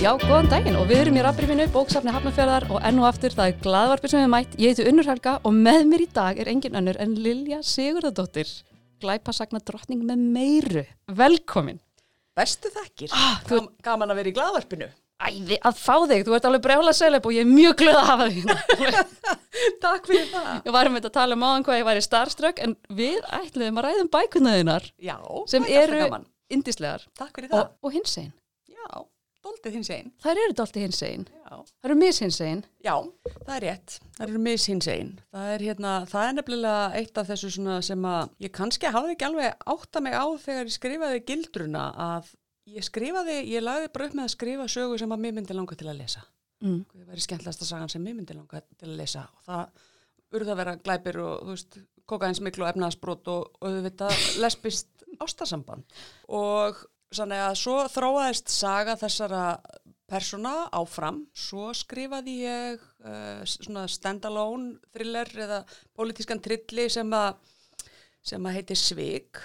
Já, góðan daginn og við erum í rafbrifinu bóksafni Hafnarfjörðar og enn og aftur það er gladvarpi sem við mætt. Ég heiti Unnur Helga og með mér í dag er engin önnur en Lilja Sigurðardóttir, glæpasagna drottning með meiru. Velkomin. Bestu þakkir. Ah, þú- Gam, gaman að vera í gladvarpinu. Æði að fá þig, þú ert alveg brjála selep og ég er mjög glöð að hafa þig. hérna. Takk fyrir það. Ég varum þetta að tala um áðan hvað ég var í starströk en við ætluðum að ræðum bækunaðinar Já, sem er eru indislegar og, og hinsegin. Já, doldið hins einn. Þær eru dálti hinsegin. Já. Það eru mishinsegin. Já, það er rétt. Það eru mis hins einn. Það er hérna, það er nefnilega eitt af þessu svona sem að ég kannski hafði ekki alveg átta mig á þegar ég skrifaði gildruna að ég skrifaði, ég lagði bara upp með að skrifa sögu sem að mér myndi langa til að lesa. Mm. Það væri skemmtilegasta sagan sem mér myndi langa til að lesa og það urða að vera glæpir og þú veist, kokaðinsmiklu og efnaðasbrot og, og lesbist ástasamband og þannig að svo þróaðist saga þessara persóna áfram, svo skrifaði ég uh, svona stand-alone thriller eða pólitískan trilli sem að sem að heiti Svig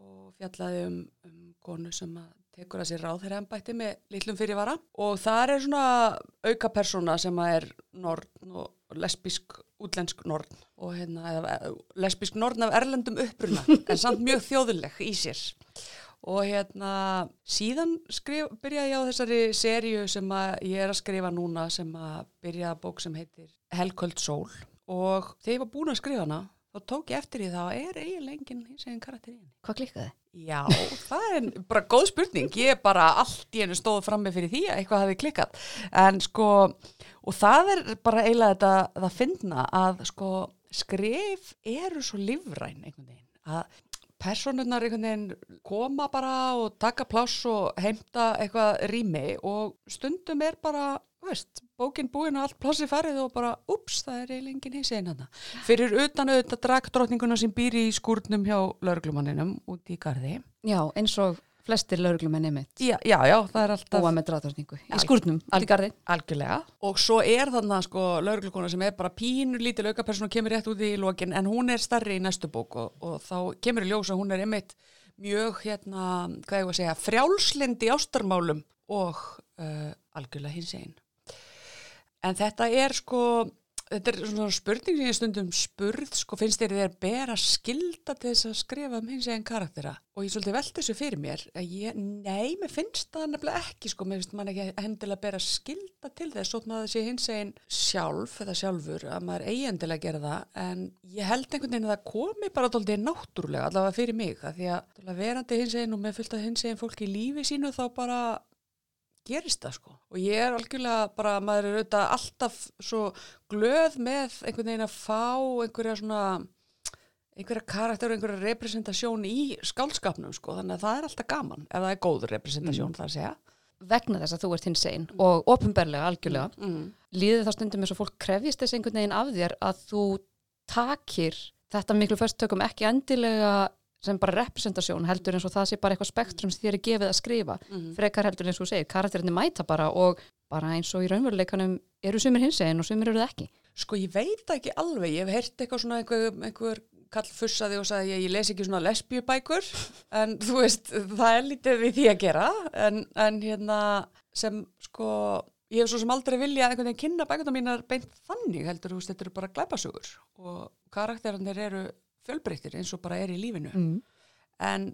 og fjallaði um, um konu sem að tekur að sér ráð þeirra embætti með litlum fyrirvara. Og það er svona auka persóna sem að er norn og lesbísk útlensk norn og hérna, lesbísk norn af erlendum uppruna en samt mjög þjóðuleg í sér og hérna síðan skrif, byrjaði ég á þessari seríu sem að ég er að skrifa núna sem að byrjaði bók sem heitir Helköld sól og þegar ég var búin að skrifa hana þá tók ég eftir því þá er eiginlega enginn hins eginn karakter í henni. Hvað klikkaði? Já, það er bara góð spurning. Ég er bara allt í hennu stóð frammi fyrir því að eitthvað hafi klikkað. En sko, og það er bara eiginlega þetta það finna að sko skrif eru svo livræn einhvern veginn. Að veginn koma bara og taka pláss og heimta eitthvað rými og stundum er bara, veist, bókin búin og allt plássi farið og bara, ups, það er eiginlega enginn hins einn hana. Fyrir utan auðvitað dragdrottninguna sem býr í skúrnum hjá lauruglumanninum út í garði. Já, eins og flestir lauruglumenni mitt. Já, já, já, það er alltaf Búa með dráttorningu. Já, Í í garði. algjörlega. Og svo er þannig sko lauruglukona sem er bara pínur lítið aukaperson og kemur rétt út í lokin en hún er starri í næstu bók og, og þá kemur í ljós að hún er einmitt mjög hérna, hvað ég var að segja, frjálslind í ástarmálum og uh, algjörlega hins einn. En þetta er sko, þetta er svona spurning sem ég stundum spurð, sko finnst þér þér bera skilda til þess að skrifa um hins eginn karaktera? Og ég svolítið velti þessu fyrir mér, að ég, nei, mér finnst það nefnilega ekki, sko, mér finnst mann ekki hendilega bera skilda til þess, svo maður sé hins eginn sjálf eða sjálfur, að maður eigi endilega að gera það, en ég held einhvern veginn að það komi bara tóltið náttúrulega, allavega fyrir mig, að því að verandi hins eginn og með fullt af hins eginn fólki í lífi sínu þá bara gerist það sko. Og ég er algjörlega bara, maður er auðvitað alltaf svo glöð með einhvern veginn að fá einhverja svona einhverja karakter og einhverja representasjón í skálskapnum sko, þannig að það er alltaf gaman ef það er góð representasjón það að segja. Vegna þess að þú ert hinsegin og ofinberlega, algjörlega, mm. líður það stundum eins og fólk krefjist þess einhvern veginn af þér að þú takir þetta miklu förstökum ekki endilega sem bara representasjón heldur eins og það sé bara eitthvað spektrum sem þér er gefið að skrifa Mm. frekar heldur eins og segir, karakterinni mæta bara og bara eins og í raunveruleikanum eru sumir hinsegin og sumir eru það ekki. Sko ég veit ekki alveg, ég hef heyrt eitthvað svona einhver, einhver kall fussaði og sagði ég, ég les ekki svona lesbíubækur. En þú veist, það er lítið við því að gera. En, en hérna sem sko, ég hef svo sem aldrei vilja einhvern veginn kynna bækuna mínar beint þannig heldur, þú veist, þetta eru bara glæpasugur og karakterarnir eru fjölbreyttir eins og bara er í lífinu mm. en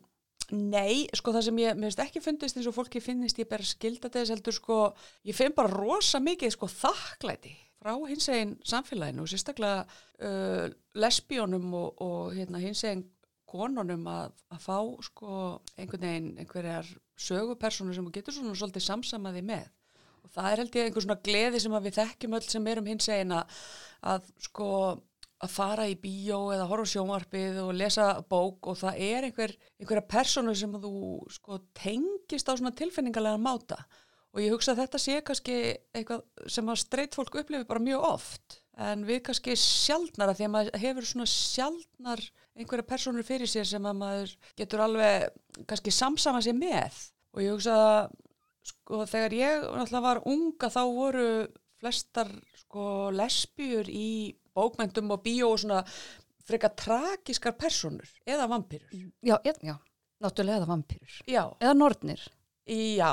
nei, sko það sem ég, mér finnst ekki fundist eins og fólki finnist ég bara skilda þess heldur sko, ég finn bara rosa mikið sko þakklæti frá hins eginn samfélaginu og sérstaklega uh, lesbíunum og, og hérna, hins eginn konunum að, að fá sko einhvern veginn einhverjar sögupersonu sem getur svona svolítið samsamaði með og það er held ég einhver svona gleði sem við þekkjum öll sem erum hins eginn að, að sko að fara í bíó eða horfa sjónvarpið og lesa bók og það er einhver, einhverja personu sem þú sko tengist á svona tilfinningalega máta. Og ég hugsa að þetta sé kannski eitthvað sem að streyt fólk upplifi bara mjög oft. En við kannski sjaldnar að því að maður hefur svona sjaldnar einhverja personur fyrir sér sem að maður getur alveg kannski samsama sér með. Og ég hugsa að sko þegar ég náttúrulega var unga þá voru flestar sko lesbíur í bókmyndum og bíó og svona frekar tragiskar personur eða vampýrur. Já, já, náttúrulega eða vampýrur Já, eða nornir Já,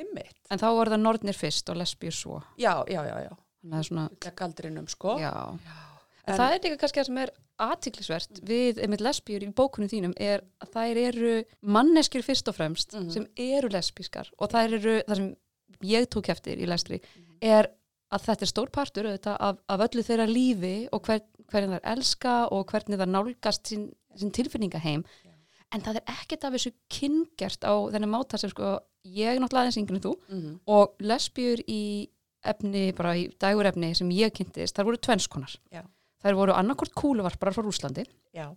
ymmit. En þá voru það nornir fyrst og lesbíur svo. Já, já, já, já. Það er svona, Þetta galdrinum, sko. já. Já. En, En- það er líka kannski það sem er aðtiklisvert við einmitt lesbíur í bókunum þínum er að þær eru manneskjur fyrst og fremst Mhm. sem eru lesbískar og þær eru, það sem ég tók eftir í lestri, er að þetta er stór partur auðvitað af, af öllu þeirra lífi og hver, hvernig þær elska og hvernig þær nálgast sín, sín tilfinningaheim Já. en það er ekkert af þessu kyngjart á þennan máta sem sko ég er náttúrulega aðeins yngri en þú Mhm. og lesbíur í efni, bara í dægurefni sem ég kynntist, þar voru tvennskonar. Já. Þær voru annarkort kúluvarparar frá Rúslandi Já.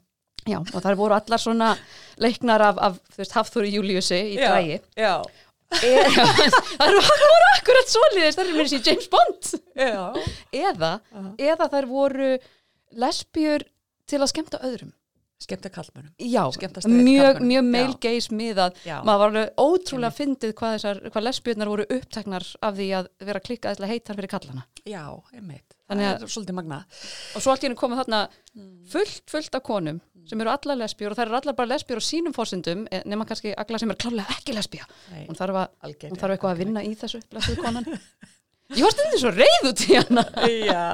Já, og þær voru allar svona leiknar af, af þú veist, Hafþóri Júliusi í drægi. Þær voru akkurat svoleiðis, þær eru mér í James Bond. Eða, eða þær voru lesbíur til að skemmta öðrum. Skemmta kallmönum. Já, mjög, mjög gaze miðað. Já. Maður var alveg ótrúlega fyndið hvað, þessar, hvað lesbíurnar voru uppteknar af því að vera klikkaðislega heitar fyrir kallana. Já, ymmit. Þannig Það að- er svolítið magna. Og svo allt í henni komið þarna fullt, fullt af konum sem eru allar lesbíur og þær eru allar bara lesbíur á sínum fórsendum eh, nema kannski agla sem er klálega ekki lesbía. Nei, Hún þarf, að, hún þarf eitthvað að vinna í þessu, blessuð konan. Ég var stundið svo reyð út í hana. Já,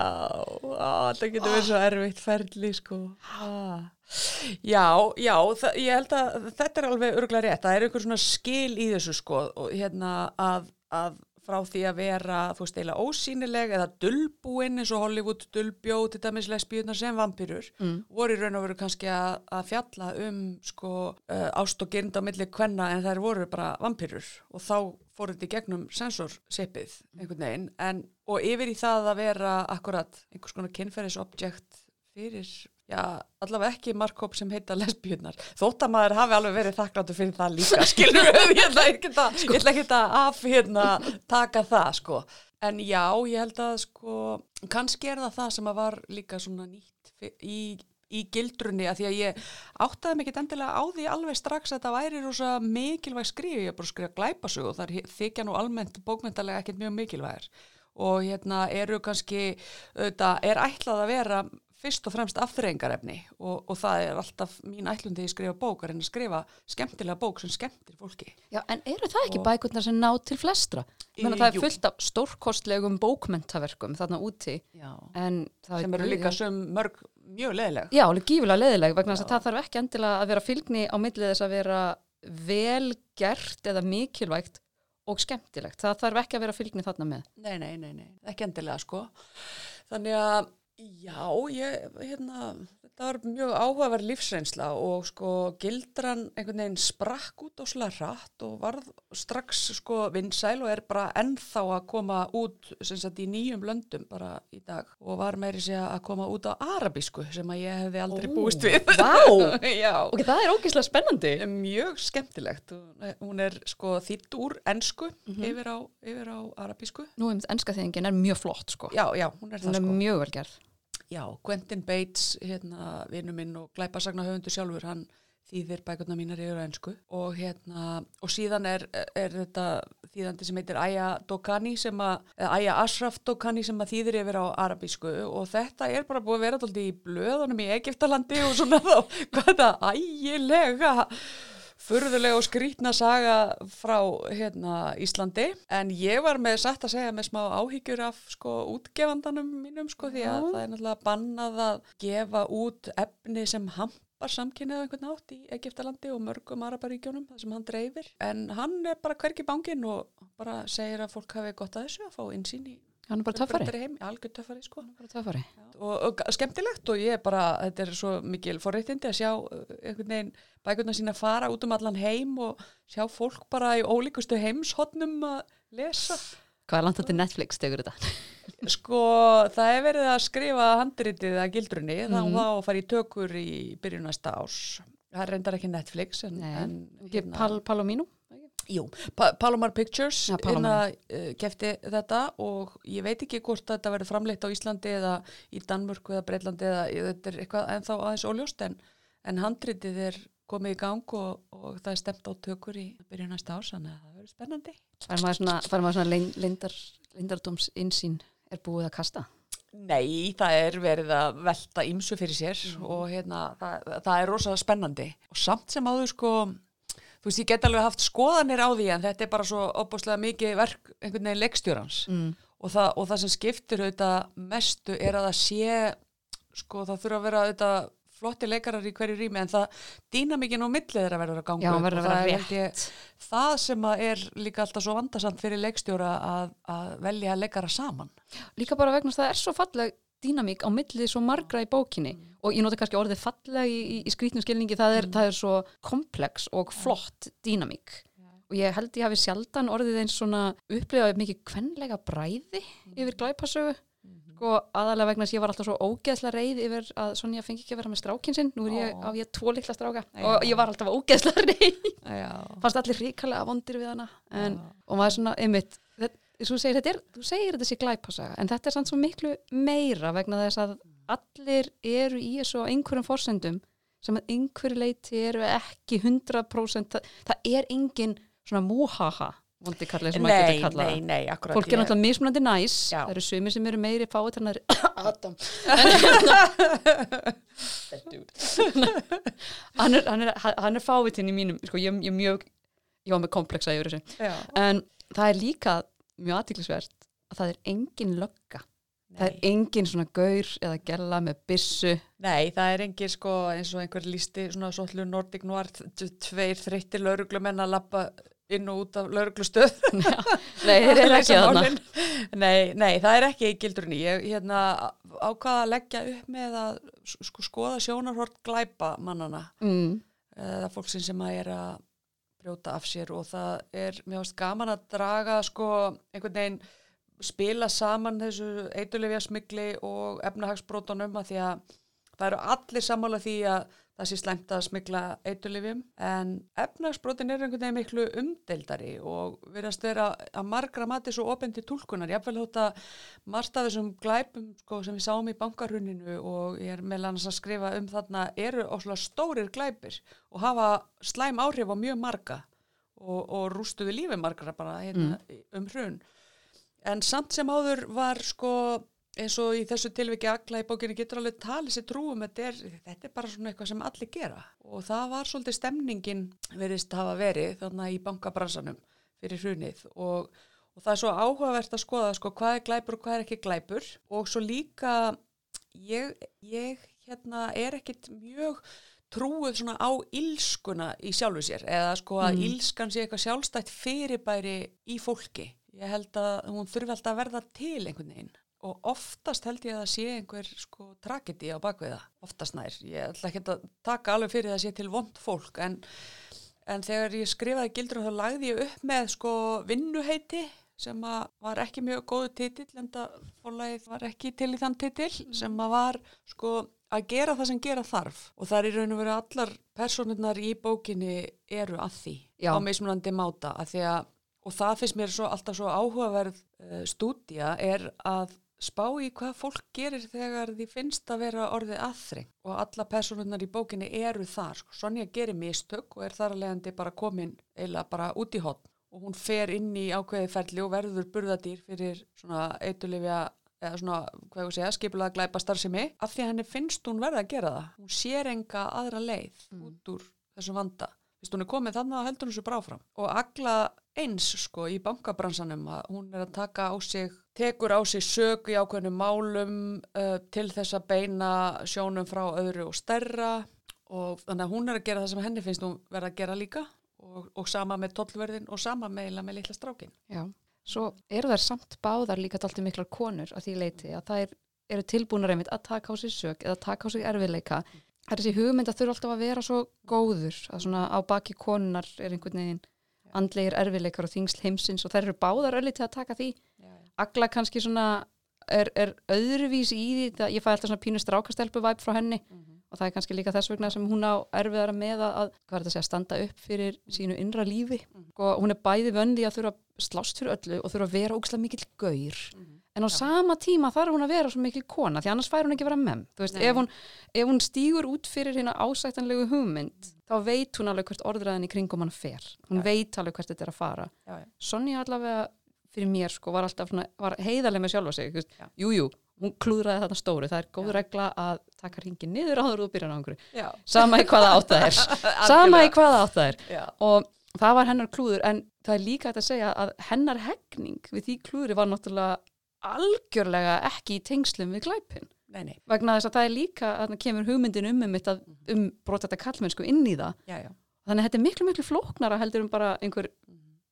á, það getur verið svo erfitt ferli, sko. Ah. Já, já, ég held að þetta er alveg örgulega rétt. Það er einhver svona skil í þessu, sko, og hérna að, að frá því að vera, þú veist, eiginlega ósýnileg eða dulbúinn eins og Hollywood dulbjó til dæmis lesbíunar sem vampýrur Mm. voru í raun og veru kannski að, að fjalla um sko uh, ást og gyrnd á milli kvenna en þær voru bara vampýrur og þá fóru þetta í gegnum sensorsipið einhvern veginn en, og yfir í það að vera akkurat einhvers konar kynferðisobjekt fyrir, já, allavega ekki markkóp sem heita lesbíunar þótt að maður hafi alveg verið þakkláttur fyrir það líka skilur við, ég ætla ekki að ekki að af hérna taka það sko, en já, ég held að sko, kannski er það það sem að var líka svona nýtt í í gildrunni að því að ég áttaði ekki endilega á því alveg strax að þetta væri rosa mikilvæg skrifi, ég er bara að skrifa glæpasögu og það er þykja nú almennt bókmyndalega ekkert mjög mikilvægir. Og hérna eru kannski, auðvitað, er ætlað að vera fyrst og fremst afþreyingarefni og, og það er alltaf mín ætlundi að skrifa bók, að reyna að skrifa skemmtilega bók sem skemmtir fólki. Já, en eru það ekki Og- bækurnar sem ná til flestra? Menna, það er jú. fullt af stórkostlegum bókmentaverkum þarna úti Já. en Sem eru líka sem mörg mjög leðileg. Já, alveg gífulega leðileg vegna að það þarf ekki endilega að vera fylgni á millið þess að vera vel gert eða mikilvægt og skemmtilegt. Það þarf ekki að vera fylgni þarna með. Nei, nei, nei, nei, ekki endilega sko. Þannig að, já, ég, hérna, þetta var mjög áhugaverð lífsreynsla og sko gildran einhvern veginn sprakk út á slega hratt og varð strax sko vinsæl og er bara ennþá að koma út sem sagt í nýjum löndum bara í dag og var meiri segja að koma út á arabísku sem að ég hefði aldrei Ó, búist við. vá! Ok, það er ógeðslega spennandi. Mjög skemmtilegt. Hún er sko þýtt úr ensku Mhm. yfir, á, yfir á arabísku. Nú, ennska þýðingin er mjög flott, sko. Já, já, hún er Hún það er sko. mjög vel gerð. Já, Quentin Bates, hérna, vinnu minn og glæpasagna höfundur sjálfur, hann þýðir bækurna mínar yfir á ennsku og hérna, og síðan er, er þetta þýðandi sem heitir Aya Dokani sem að, Aya Ashraf Dokani sem að þýðir yfir á arabísku. Og þetta er bara búið að vera alltaf í blöðunum í Egiptalandi og svona þá, hvað þetta ægilega furðulega og skrítna saga frá hérna, Íslandi. En ég var með satt að segja með smá áhyggjur af sko útgefandanum mínum sko því að það er náttúrulega bannað að gefa út efni sem hampar samkynnið á einhvern nátt í Egiptalandi og mörgum Araparíkjónum það sem hann dreifir. En hann er bara hvergi bangin og bara segir að fólk hafi gott að þessu að fá insýn í Hann er bara töffari. algjör töffari sko töffari. og, og skemmtilegt og ég er bara, þetta er svo mikil forréttindi að sjá uh, einhvern veginn bækurna sína fara út um allan heim og sjá fólk bara í ólíkustu heimshotnum að lesa. Hvað er langt til Netflix tegur þetta? Sko, það er verið að skrifa handritið að gildrunni, mm Mhm. þá að fara í tökur í byrjun næsta árs. Það reyndar ekki Netflix, en, en Ekki Pal Palomino? Jú, pa Palomar Pictures Já, Palomar. hérna, uh, kefti þetta og ég veit ekki hvort þetta verður framleitt á Íslandi eða í Danmörku eða Breitlandi eða þetta er eitthvað ennþá aðeins óljóst en, en handritið er komið í gang og, og það er stemt á tökur í byrjun næsta þannig að það verður spennandi. Fær maður svona, fær maður svona leyn- leyndar, leyndardóms insýn er búið að kasta? Nei, það er verið að velta ímsu fyrir sér Mhm. og hérna, það, það er rosalega spennandi og samt sem áður sko, þú veist, ég get alveg haft skoðanir á því en þetta er bara svo opbúslega mikið verk einhvern veginn leikstjórans. Mm. og það, og það sem skiptir auðvitað mestu er að það sé sko það þurfa að vera auðvitað flotti leikarar í hverju rými en það dýna mikið nú millið þeirra verður að ganga Já, og að það vera er held ég, það sem að er líka alltaf svo vandasamt fyrir leikstjóra að, að velja leikara saman. Líka bara vegna að það er svo falleg dýnamík á millið svo margra í bókinni. Og ég nota kannski orðið falleg í, í, í skrítnum skilningi, það er, það er svo komplex og flott dýnamík og ég held ég hafi sjaldan orðið eins svona upplifað mikið kvenlega bræði yfir glæpasögu. Sko aðalega vegna þess að ég var alltaf svo ógeðslega reið yfir að Sonja fengi ekki að vera með strákin sinn. Nú er ég Ó. á ég tvo litla stráka. Já. og ég var alltaf ógeðslega reið. Já, fannst allir ríkalega vondir við hana. En, og maður svona, einmitt þetta, þú, segir, þetta er, þú segir þetta sé glæpasaga en þetta er samt svo miklu meira vegna þess að allir eru í þessu á einhverjum forsendum sem að einhverju leiti eru ekki 100% það, það er engin svona múhaha vondi kallið sem maður getur kallað. nei, nei, akkurat fólk er náttúrulega mismunandi næs Já. það eru sumir sem eru meiri fáið hann er, hann er, hann er fávitinn í mínum sko, ég, ég mjög ég var með komplexa yfir þessu. En það er líka mjög aðtiklisvert að það er engin lögga það er nei. engin svona gaur eða gella með byssu Nei, það er engin sko eins og einhver listi svona svolítið Nordic Noir tveir þreyttir lauruglumenn að lappa inn og út af lauruglustöð nei, þeir eru ekki Málin. Nei, nei, það er ekki í gildrunni. Ég hérna, ákvaða að leggja upp með að sko, skoða sjónarhort glæpa mannana mm. eða fólksinn sem að er að brjóta af sér og það er mjög gaman að draga sko einhvern veginn spila saman þessu eitulefja smigli og efnahagsbrótunum að því að það eru allir sammála því að það sé slæmt að smigla eitulefjum en efnahagsbrótin er einhvern veginn miklu umdeildari og verðast vera að margra mati svo opendi tólkunar. Ég hafði þótt að margt af þessum glæpum sko, sem við sáum í bankaruninu og ég er meðal annars að skrifa um þarna eru óslulega stórir glæpir og hafa slæm áhrif á mjög marga og, og rústuðu lífi margra bara hérna, um hrun. En samt sem áður var sko eins og í þessu tilviki agla í bókinni getur alveg talið sér trúum þetta er, þetta er bara svona eitthvað sem allir gera. Og það var svolítið stemningin verist hafa verið þarna í bankabransanum fyrir hrunið. Og, og það er svo áhugavert að skoða sko hvað er glæpur og hvað er ekki glæpur. Og svo líka ég, ég hérna er ekkit mjög trúið svona á ílskuna í sjálfu sér. Eða sko að Mm. ílskan sé eitthvað sjálfstætt fyrirbæri í fólki. Ég held að hún þurfi alltaf að verða til einhvern veginn og oftast held ég að það sé einhver sko tragedi á bakviða, oftast nær. Ég ætla ekki að taka alveg fyrir það að sé til vond fólk en, en þegar ég skrifaði gildur þá lagði ég upp með sko vinnuheiti sem að var ekki mjög góðu titill en það fórlægið var ekki til í þann titill sem að var sko að gera það sem gera þarf og það er í raun og veru allar personurnar í bókinni eru að því Já. á mismunandi máta að því að og það finnst mér svo, alltaf svo áhugaverð uh, stúdía er að spá í hvað fólk gerir þegar því finnst að vera orðið aðþreng og alla personurnar í bókinni eru þar sko. Sonja gerir mistök og er þar að leiðandi bara komin eila bara út í hotn og hún fer inn í ákveði ferli og verður burðadýr fyrir svona eitulifja eða svona, hvað ég segja, skipulega glæpa starfsemi af því að henni finnst hún verða að gera það. Hún sér enga aðra leið út úr þessum vanda. Vist, hún er komið þannig að heldur hún sér bráfram og agla eins sko í bankabransanum að hún er að taka á sig tekur á sig sög í ákveðnum málum uh, til þess að beina sjónum frá öðru og stærra og þannig að hún er að gera það sem henni finnst hún verða að gera líka og, og sama með tollverðin og sama meila með litla strákin Já, svo eru þær samt báðar líka dalti miklar konur að því leiti að það er, eru tilbúnar einmitt að taka á sig sök eða taka á sig erfiðleika. Það er þessi hugmynd að þurfa alltaf að vera svo góður að svona á baki konunar er einhvern veginn andlegir erfiðleikar og þingsl heimsins og þær eru báðar öllu til að taka því. Agla kannski svona er, er öðruvísi í því það ég fæ alltaf svona pínu strákastelpu væp frá henni og það er kannski líka þess vegna sem hún á erfiðara með að, að hvað er þetta að segja, standa upp fyrir sínu innra lífi. Og hún er bæði vöndi að þurfa slást fyrir öllu og þurfa að vera ógslag mikill gaur en á sama tíma þarf hún að vera svo mikil kona því annars fær hún ekki vera mem þú veist, Nei. ef hún, ef hún stígur út fyrir hérna ásættanlegu hugmynd þá veit hún alveg hvert orðræðin í kringum hann fer. Hún Já. veit alveg hvert þetta er að fara. Já, já. Sonja allavega fyrir mér sko var var heiðarlega með sjálfa sig Já. jú, hún klúðraði þarna stóru, það er góð Já. regla að taka ringin niður áður og þú byrjar á einhverju. Já, sama í hvaða átt það er. Sama í hvaða átt það er. Já, og það var hennar klúður en það er líka hægt að segja að hennar hegning við því klúðri var náttúrulega algjörlega ekki í tengslum við glæpin nei, nei, vegna þess að það er líka að það kemur hugmyndin um um, um brot þetta kallmennsku inn í það. Já, já. þannig að þetta er miklu miklu flóknara heldur um bara einhver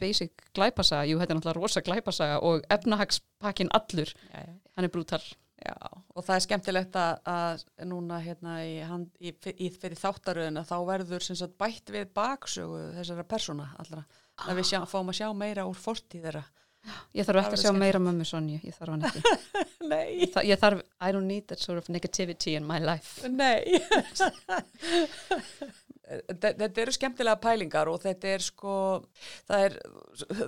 basic glæpasaga. Jú þetta er náttúrulega rosa glæpasaga og efnahagspakkin allur, já, hann er brútal. Já, og það er skemmtilegt að, að núna hérna í, hand, í, í fyrir þáttaröðina þá verður sagt bætt við baksögu þessara persóna allra. að við sjá, fáum að sjá meira úr fortíð þeirra. Ég þarf ekki að sjá meira mömmu Sonju, ég þarf hann ekki. Nei, Þa, ég þarf, I don't need that sort of negativity in my life. Nei. Þe- þetta eru skemmtilega pælingar og þetta er sko, það er,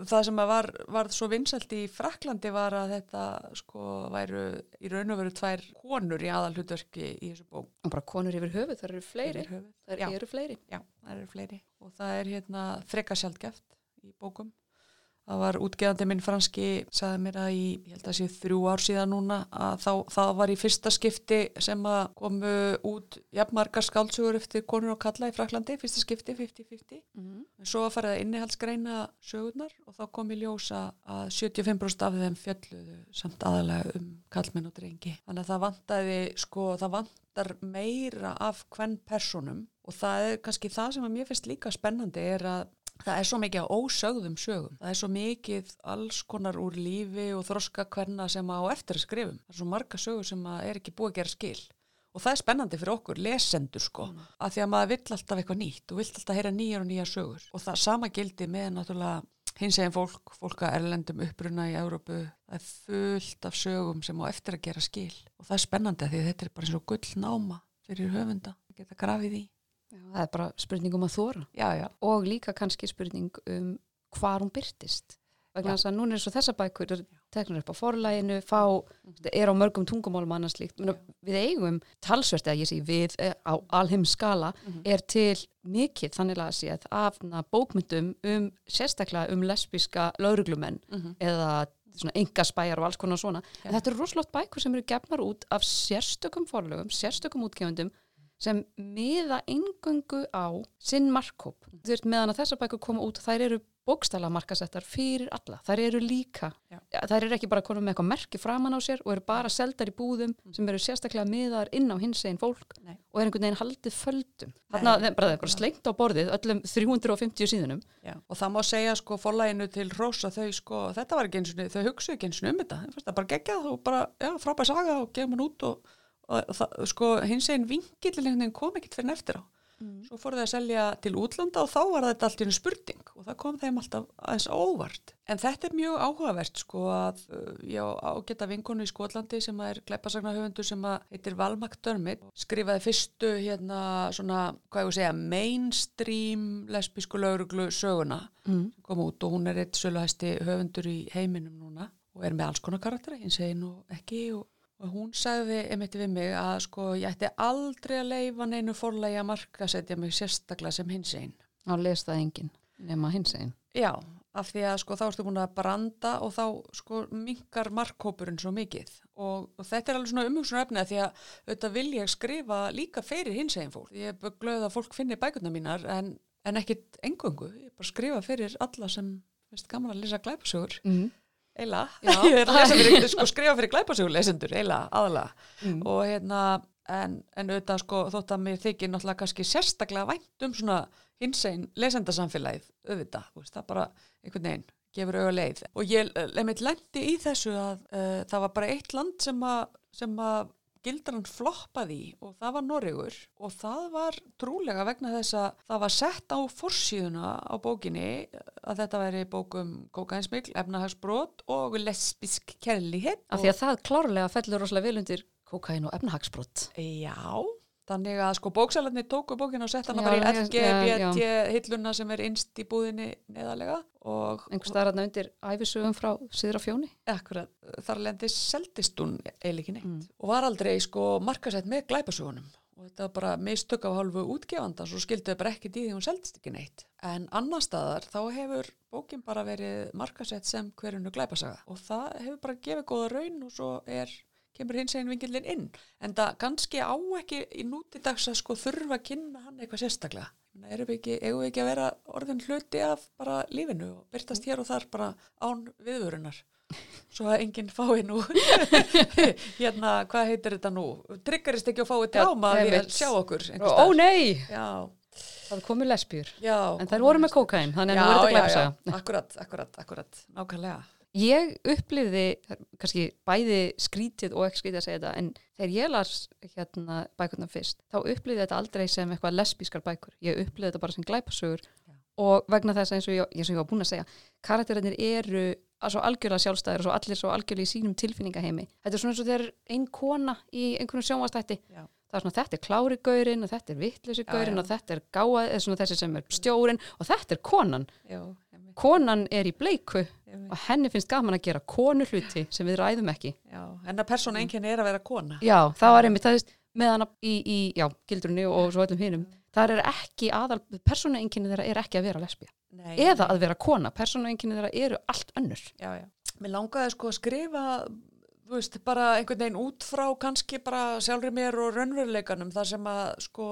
það sem að var, varð svo vinsælt í Fraklandi var að þetta sko væru í raun og veru tvær konur í aðalhutverki í þessu bók. og bara konur yfir höfuð, það eru fleiri. Það eru fleiri. Já, það eru fleiri. Og það er hérna freka sjaldgæft í bókum. Það var útgeðandi minn franski, sagði mér að í, ég held að sé þrjú ár síðan núna, að þá, það var í fyrsta skipti sem að komu út jafnmargar skálsugur eftir konur og kalla í Fraklandi, fyrsta skipti, 50-50. mm. En svo að innihaldsgreina sögurnar og þá kom í ljósa að 75% af þeim fjölluðu samt aðalega um kallmenn og drengi. Þannig að það vantaði, sko, það vantar meira af hvern personum og það er kannski það sem að mér finnst líka spennandi er að það er svo mikið á ósögðum sögum. Það er svo mikið alls konar úr lífi og þroska hverna sem á eftir að skrifum. Það er svo marga sögur sem er ekki búið að gera skil. Og það er spennandi fyrir okkur, lesendur sko, mm. að því að maður vill alltaf eitthvað nýtt og vill alltaf heyra nýjar og nýjar sögur. Og það sama gildi með náttúrulega hins eginn fólk, fólk að erlendum uppruna í Európu. Það er fullt af sögum sem á eftir að gera skil. Og það er spennandi að því að þetta er bara eins og gull náma fyrir höfunda geta grafið í. Það er bara spurning um að þóra Já, já. og líka kannski spurning um hvar hún byrtist vegna þess að núna er svo þessa bækur teknur upp á forlæginu, fá er á mörgum tungumálum annars líkt við eigum talsvert eða ég sé við eh, á alheim skala Mhm. er til mikið þannig að séð af na, bókmyndum um sérstaklega um lesbíska lauruglumenn Mhm. eða svona engaspæjar og alls konar svona. En þetta eru rosalótt bækur sem eru gefnar út af sérstökum forlögum, sérstökum útgefundum sem miða eingöngu á sinn markkóp. Þú veist, meðan að þessar bækur koma út, þær eru bókstæla markasettar fyrir alla. Þær eru líka, Já. þær eru ekki bara konum með eitthvað merki framan á sér og eru bara seldar í búðum sem eru sérstaklega miðar inn á hins einn fólk Nei. og er einhvern veginn haldið földum. Þeim bara, það er bara nákvæmlega. slengt á borðið öllum 350 síðunum. Já, og það má segja sko forlæginu til rosa þau sko, þetta var ekki eins og þau hugsuðu ekki eins og um þetta, það bara geggjað og bara, já, frábæð saga og gefum hann út og, og það, sko, hins eginn vingillin kom ekkit fyrir eftir á. Svo fóru þau að selja til útlanda og þá var þetta allt í einu spurning og það kom þeim alltaf aðeins óvart. En þetta er mjög áhugavert sko að uh, ég á ágæta vinkonu í Skotlandi sem er glæpasagna höfundur sem heitir Val McDermott skrifaði fyrstu hérna svona, hvað ég að segja, mainstream lesbísku lauruglu söguna Mm. kom út og hún er eitt söluhæsti höfundur í heiminum núna og er með alls konar karaktera, hins einn og ekki og, og hún sagði einmitt við mig að sko ég ætti aldrei að leifa neinu forlægi að markasetja mig sérstaklega sem hins einn. Á les það enginn nema hins einn. Já, af því að sko þá ertu búin að branda og þá sko minkar markkópurinn svo mikið og, og þetta er alveg svona umhugsunar efni því að auðvitað vil ég skrifa líka fyrir hins einn fólk. Ég er glöð að fólk finni bækurnar mínar en, en ekkit engöngu. Ég er bara að skrifa fyrir alla sem veist gaman að lesa glæpasögur. Mm. Eila, ég er lesa fyrir, sko, skrifa fyrir glæpasögulesendur, eila, aðalega. Mm. og hérna, en, en auðvitað sko þótt að mér þykir náttúrulega kannski sérstaklega vænt um svona hinsegin lesendasamfélagið, auðvitað, veist, það bara einhvern veginn gefur auga leið. Og ég lemit lendi í þessu að uh, það var bara eitt land sem að, sem að gildaran floppaði og það var Noregur og það var trúlega vegna þess að það var sett á forsíðuna á bókinni að þetta væri bókum kókainsmikl, efnahagsbrot og lesbisk kærlighet. Af því að það klárlega fellur rosalega vel undir kokain og efnahagsbrott. Já, þannig að sko bóksalarnir tóku bókina og sett hana Já, bara í LGBT hilluna sem er innst í búðinni neðalega og Einhver staðar þarna undir æfisögum frá Siðra fjóni. akkurat, þar lendi seldist hún eiginlega ekki neitt Mm. og var aldrei sko markasett með glæpasögunum og þetta var bara mistök af hálfu útgefanda svo skildi þau bara ekkert í því hún seldist ekki neitt en annar staðar þá hefur bókin bara verið markasett sem hverjunu glæpasaga og það hefur bara gefið góða raun og svo er kemur hins einn vingillin inn. En það kannski á ekki í nútidags að sko þurfa að kynna hann eitthvað sérstaklega. Erum við ekki, eigum við ekki að vera orðin hluti af bara lífinu og byrtast hér og þar bara án viðvörunar? Svo að enginn fái nú hérna, hvað heitir þetta nú? Tryggarist ekki að fái tráma við að sjá okkur Ó nei, já, það komið lesbjur. já En þær voru með kókain, þannig að nú er þetta já, akkurat, akkurat, akkurat. Nákvæmlega Ég upplifði, kannski bæði skrítið og ekki skrítið að segja þetta, en þegar ég las hérna bækurnar fyrst, þá upplifði þetta aldrei sem eitthvað lesbískar bækur. Ég upplifði þetta bara sem glæpasögur Já. og vegna þess að eins og ég, eins og ég var búin að segja, karakterinir eru svo algjörlega sjálfstæðir og svo allir svo algjörlega í sínum tilfinningaheimi. Þetta er svona eins og þegar ein kona í einhvern sjónvastætti, Já. það er svona þetta er klári gaurinn og þetta er vittlösi Já, gaurinn já. og þetta er gáað, eða svona þessi sem er stjórin og þetta er konan. já, Konan er í bleiku og henni finnst gaman að gera konu hluti sem við ræðum ekki. já, en að persóna einkenni er að vera kona Já, það var einmitt, það er með hana í, í já, gildrunni og svo öllum hinum. Það er ekki aðal, persónuenginni þeirra er ekki að vera lesbía. Nei, Eða að vera kona, persónuenginni þeirra eru allt önnur. já, já. Mér langaði sko að skrifa þú veist, bara einhvern veginn út frá kannski bara sjálfri mér og raunveruleikanum þar sem að sko,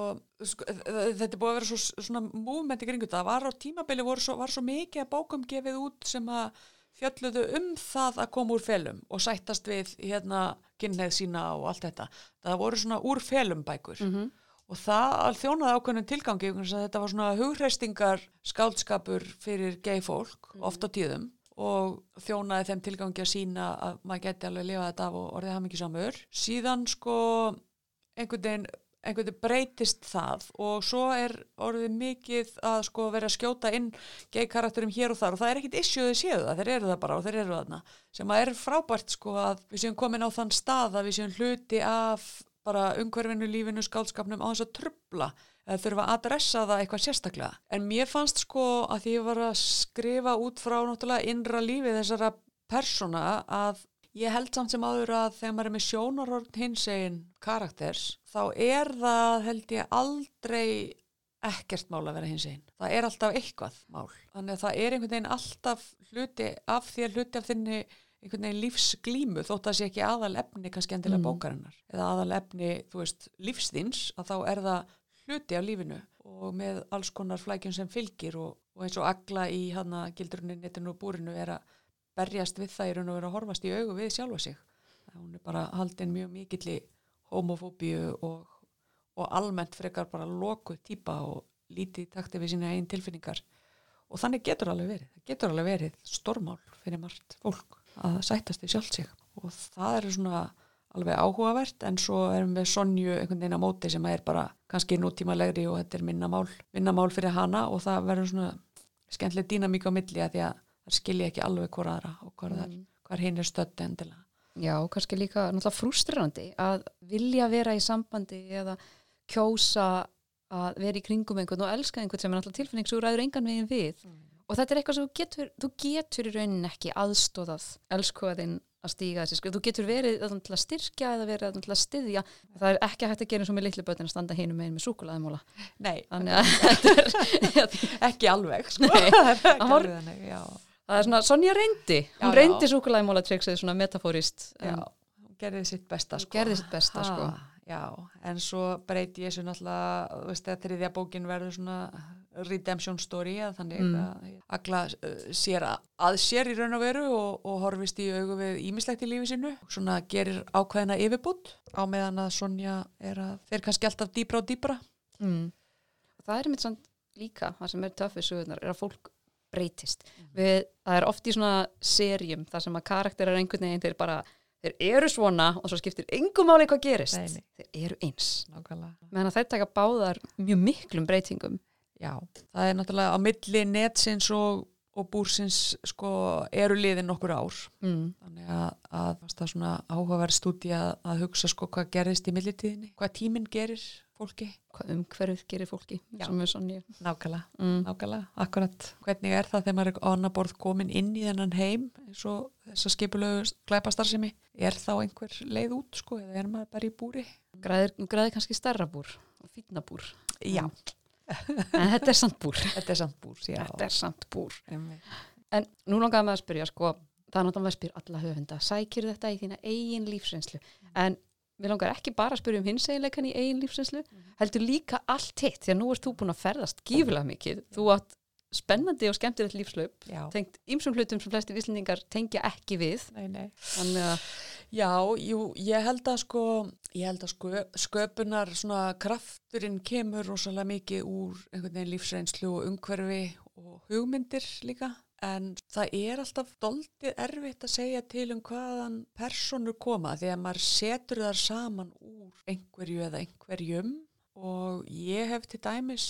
sko þetta er búið að vera svo, svona movement í kringu það var á tímabili svo, var svo mikið að bókum gefið út sem að fjölluðu um það að koma úr felum og sættast við hérna kynneið sína og allt þetta. Það voru svona úr felum bækur. Mm -hmm. og það þjónaði ákveðnum tilgangi þetta var svona hugreistingar skáldskapur fyrir gay fólk oft á tíðum og þjónaði þeim tilgangi að sína að maður geti alveg lifað þetta af og orðið hafa mikið samur síðan sko einhvern veginn einhvern veginn breytist það og svo er orðið mikið að sko vera að skjóta inn gay karakterum hér og þar og það er ekkit issue þau séu það, þeir eru það bara og þeir eru þarna. Sem að er frábært sko að við séum komin á þann stað að við séum hluti af bara umhverfinu, lífinu, skálskapnum á þess að trubla eða þurfa að adressa það eitthvað sérstaklega. En mér fannst sko að því ég var að skrifa út frá náttúrulega innra lífi þessara persóna að ég held samt sem áður að þegar maður er með sjónarhorn hins einn karakters þá er það held ég aldrei ekkert mál að vera hins einn. Það er alltaf eitthvað mál. Þannig að það er einhvern veginn alltaf hluti af þér, hluti af þinni einhvern veginn lífsglímu þótt að það sé ekki aðal efni kannski endilega Mm. bókarinnar eða aðal efni, þú veist, lífsþins að þá er það hluti af lífinu og með alls konar flækjum sem fylgir og, og eins og agla í hana gildrunni netinu og búrinu er að berjast við það í raun og vera að horfast í augu við sjálfa sig. Hún er bara haldin mjög mikilli homofóbíu og, og almennt frekar bara loku típa og lítið í takti við sína einn tilfinningar og þannig getur alveg verið. Það getur alveg verið stormál fyrir margt fólk að sættast við sjálf sig og það er svona alveg áhugavert en svo erum við Sonju einhvern veginn á móti sem er bara kannski nútímalegri og þetta er minnamál, minnamál fyrir hana og það verður svona skemmtileg dýnamík á milli að því að það skilja ekki alveg hvora aðra og hvað, mm. hvað hinn er stödd endilega. Já, kannski líka náttúrulega frústrerandi að vilja vera í sambandi eða kjósa að vera í kringum einhvern og elska einhvern sem er náttúrulega tilfinning svo ræður engan veginn við og þetta er eitthvað sem þú getur, þú getur í raunin ekki aðstóðað elskuðin að stíga þessi skrif, þú getur verið að styrkja eða verið að styðja. Það er ekki hægt að gera eins og með litlu bötin að standa hinum meginn með súkulaðimóla Nei, ekki alveg sko. Nei, ekki það er svona, Sonja reyndi. Hún Já, reyndi súkulaðimóla triksið svona metafórist en hún gerði sitt besta sko. gerði sitt besta, sko. Já, en svo breyti ég þessu náttúrulega, þú veist, að þriðja bókin verður svona redemption story að þannig Mm. að Agla uh, sér að, að sér í raun og veru og, og horfist í augu við ímislegt í lífi sínu. Svona gerir ákveðina yfirbútt á meðan að Sonja er að þeir kannski alltaf dýbra og dýbra. Mm. Og það er mitt samt líka, það sem er töffið sögurnar, er að fólk breytist. Við, það er oft í svona serjum þar sem að karakterar einhvern veginn þeir bara, þeir eru svona og svo skiptir engum máli hvað gerist. Nei, nei. Þeir eru eins. Nákvæmlega. Meðan að þeir taka báðar mjög miklum breytingum. Já, það er náttúrulega á milli netsins og, og búrsins sko eru liðin nokkur ár. Mm. Þannig að, að það er svona áhugaverð stúdi að, að hugsa sko hvað gerðist í millitíðinni, hvað tíminn gerir fólki. Hvað umhverfið gerir fólki, Já. Nákvæmlega, Mm. nákvæmlega, akkurat. Hvernig er það þegar maður er á annar borð komin inn í þennan heim eins og þess að skipulegu glæpastarsimi? Er þá einhver leið út sko eða er maður bara í búri? Græðir, græðir kannski stærra búr og fínna búr. Já, En þetta er samt búr. þetta er samt búr, já. Er samt búr. En nú langaði með að spyrja, sko, það er náttúrulega að spyrja alla höfunda, sækir þetta í þína eigin lífsreynslu, en við langar ekki bara að spyrja um hins eiginleikan í eigin lífsreynslu, heldur líka allt hitt, því að nú ert þú búin að ferðast gífilega mikið, þú átt spennandi og skemmtilegt lífslaup, tengt ymsum hlutum sem flestir íslendingar tengja ekki við, nei, nei. þannig að, Já, jú, ég held að sko, ég held að sko, sköpunar svona krafturinn kemur rosalega mikið úr einhvern veginn lífsreynslu og umhverfi og hugmyndir líka. En það er alltaf doldið erfitt að segja til um hvaðan personur koma því að maður setur þar saman úr einhverju eða einhverjum og ég hef til dæmis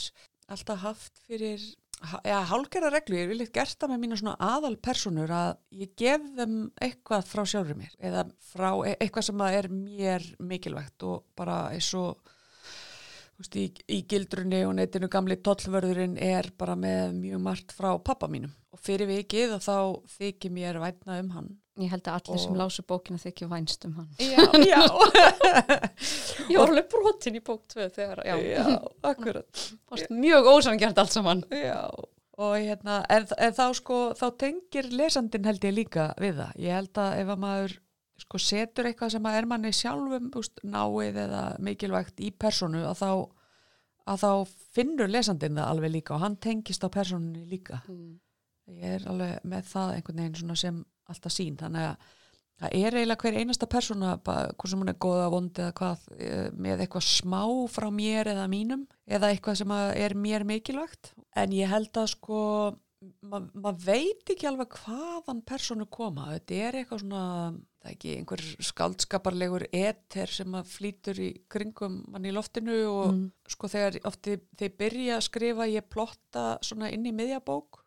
alltaf haft fyrir já, hálgerða reglu, ég vil eitthvað gert það með mína svona aðalpersonur að ég gef þeim eitthvað frá sjálfur mér eða frá e- eitthvað sem er mér mikilvægt og bara eins og veist, í, í gildrunni og netinu gamli tollvörðurinn er bara með mjög margt frá pappa mínum. Og fyrir vikið og þá þykir mér vætna um hann ég held að allir sem Og- lásu bókina þykja vænst um hann. Já, já, Ég var alveg brotin í bók 2 þegar, já, já, akkurat mjög ósangjart allt saman. Já, og hérna, en, en þá sko, þá tengir lesandin held ég líka við það. Ég held að ef að maður sko setur eitthvað sem að er manni sjálfum úst, náið eða mikilvægt í personu að þá, að þá finnur lesandin það alveg líka og hann tengist á personunni líka. Mm. Ég er alveg með það einhvern veginn svona sem alltaf sín, þannig að það er eiginlega hver einasta persóna, hvort sem hún er góða, vondi eða hvað, eh, með eitthvað smá frá mér eða mínum eða eitthvað sem er mér mikilvægt. En ég held að sko, maður ma veit ekki alveg hvaðan persónu koma. Þetta er eitthvað svona, það er ekki einhver skaldskaparlegur eter sem að flýtur í kringum mann í loftinu og Mm. sko þegar ofti þeir byrja að skrifa, ég plotta svona inn í miðjabók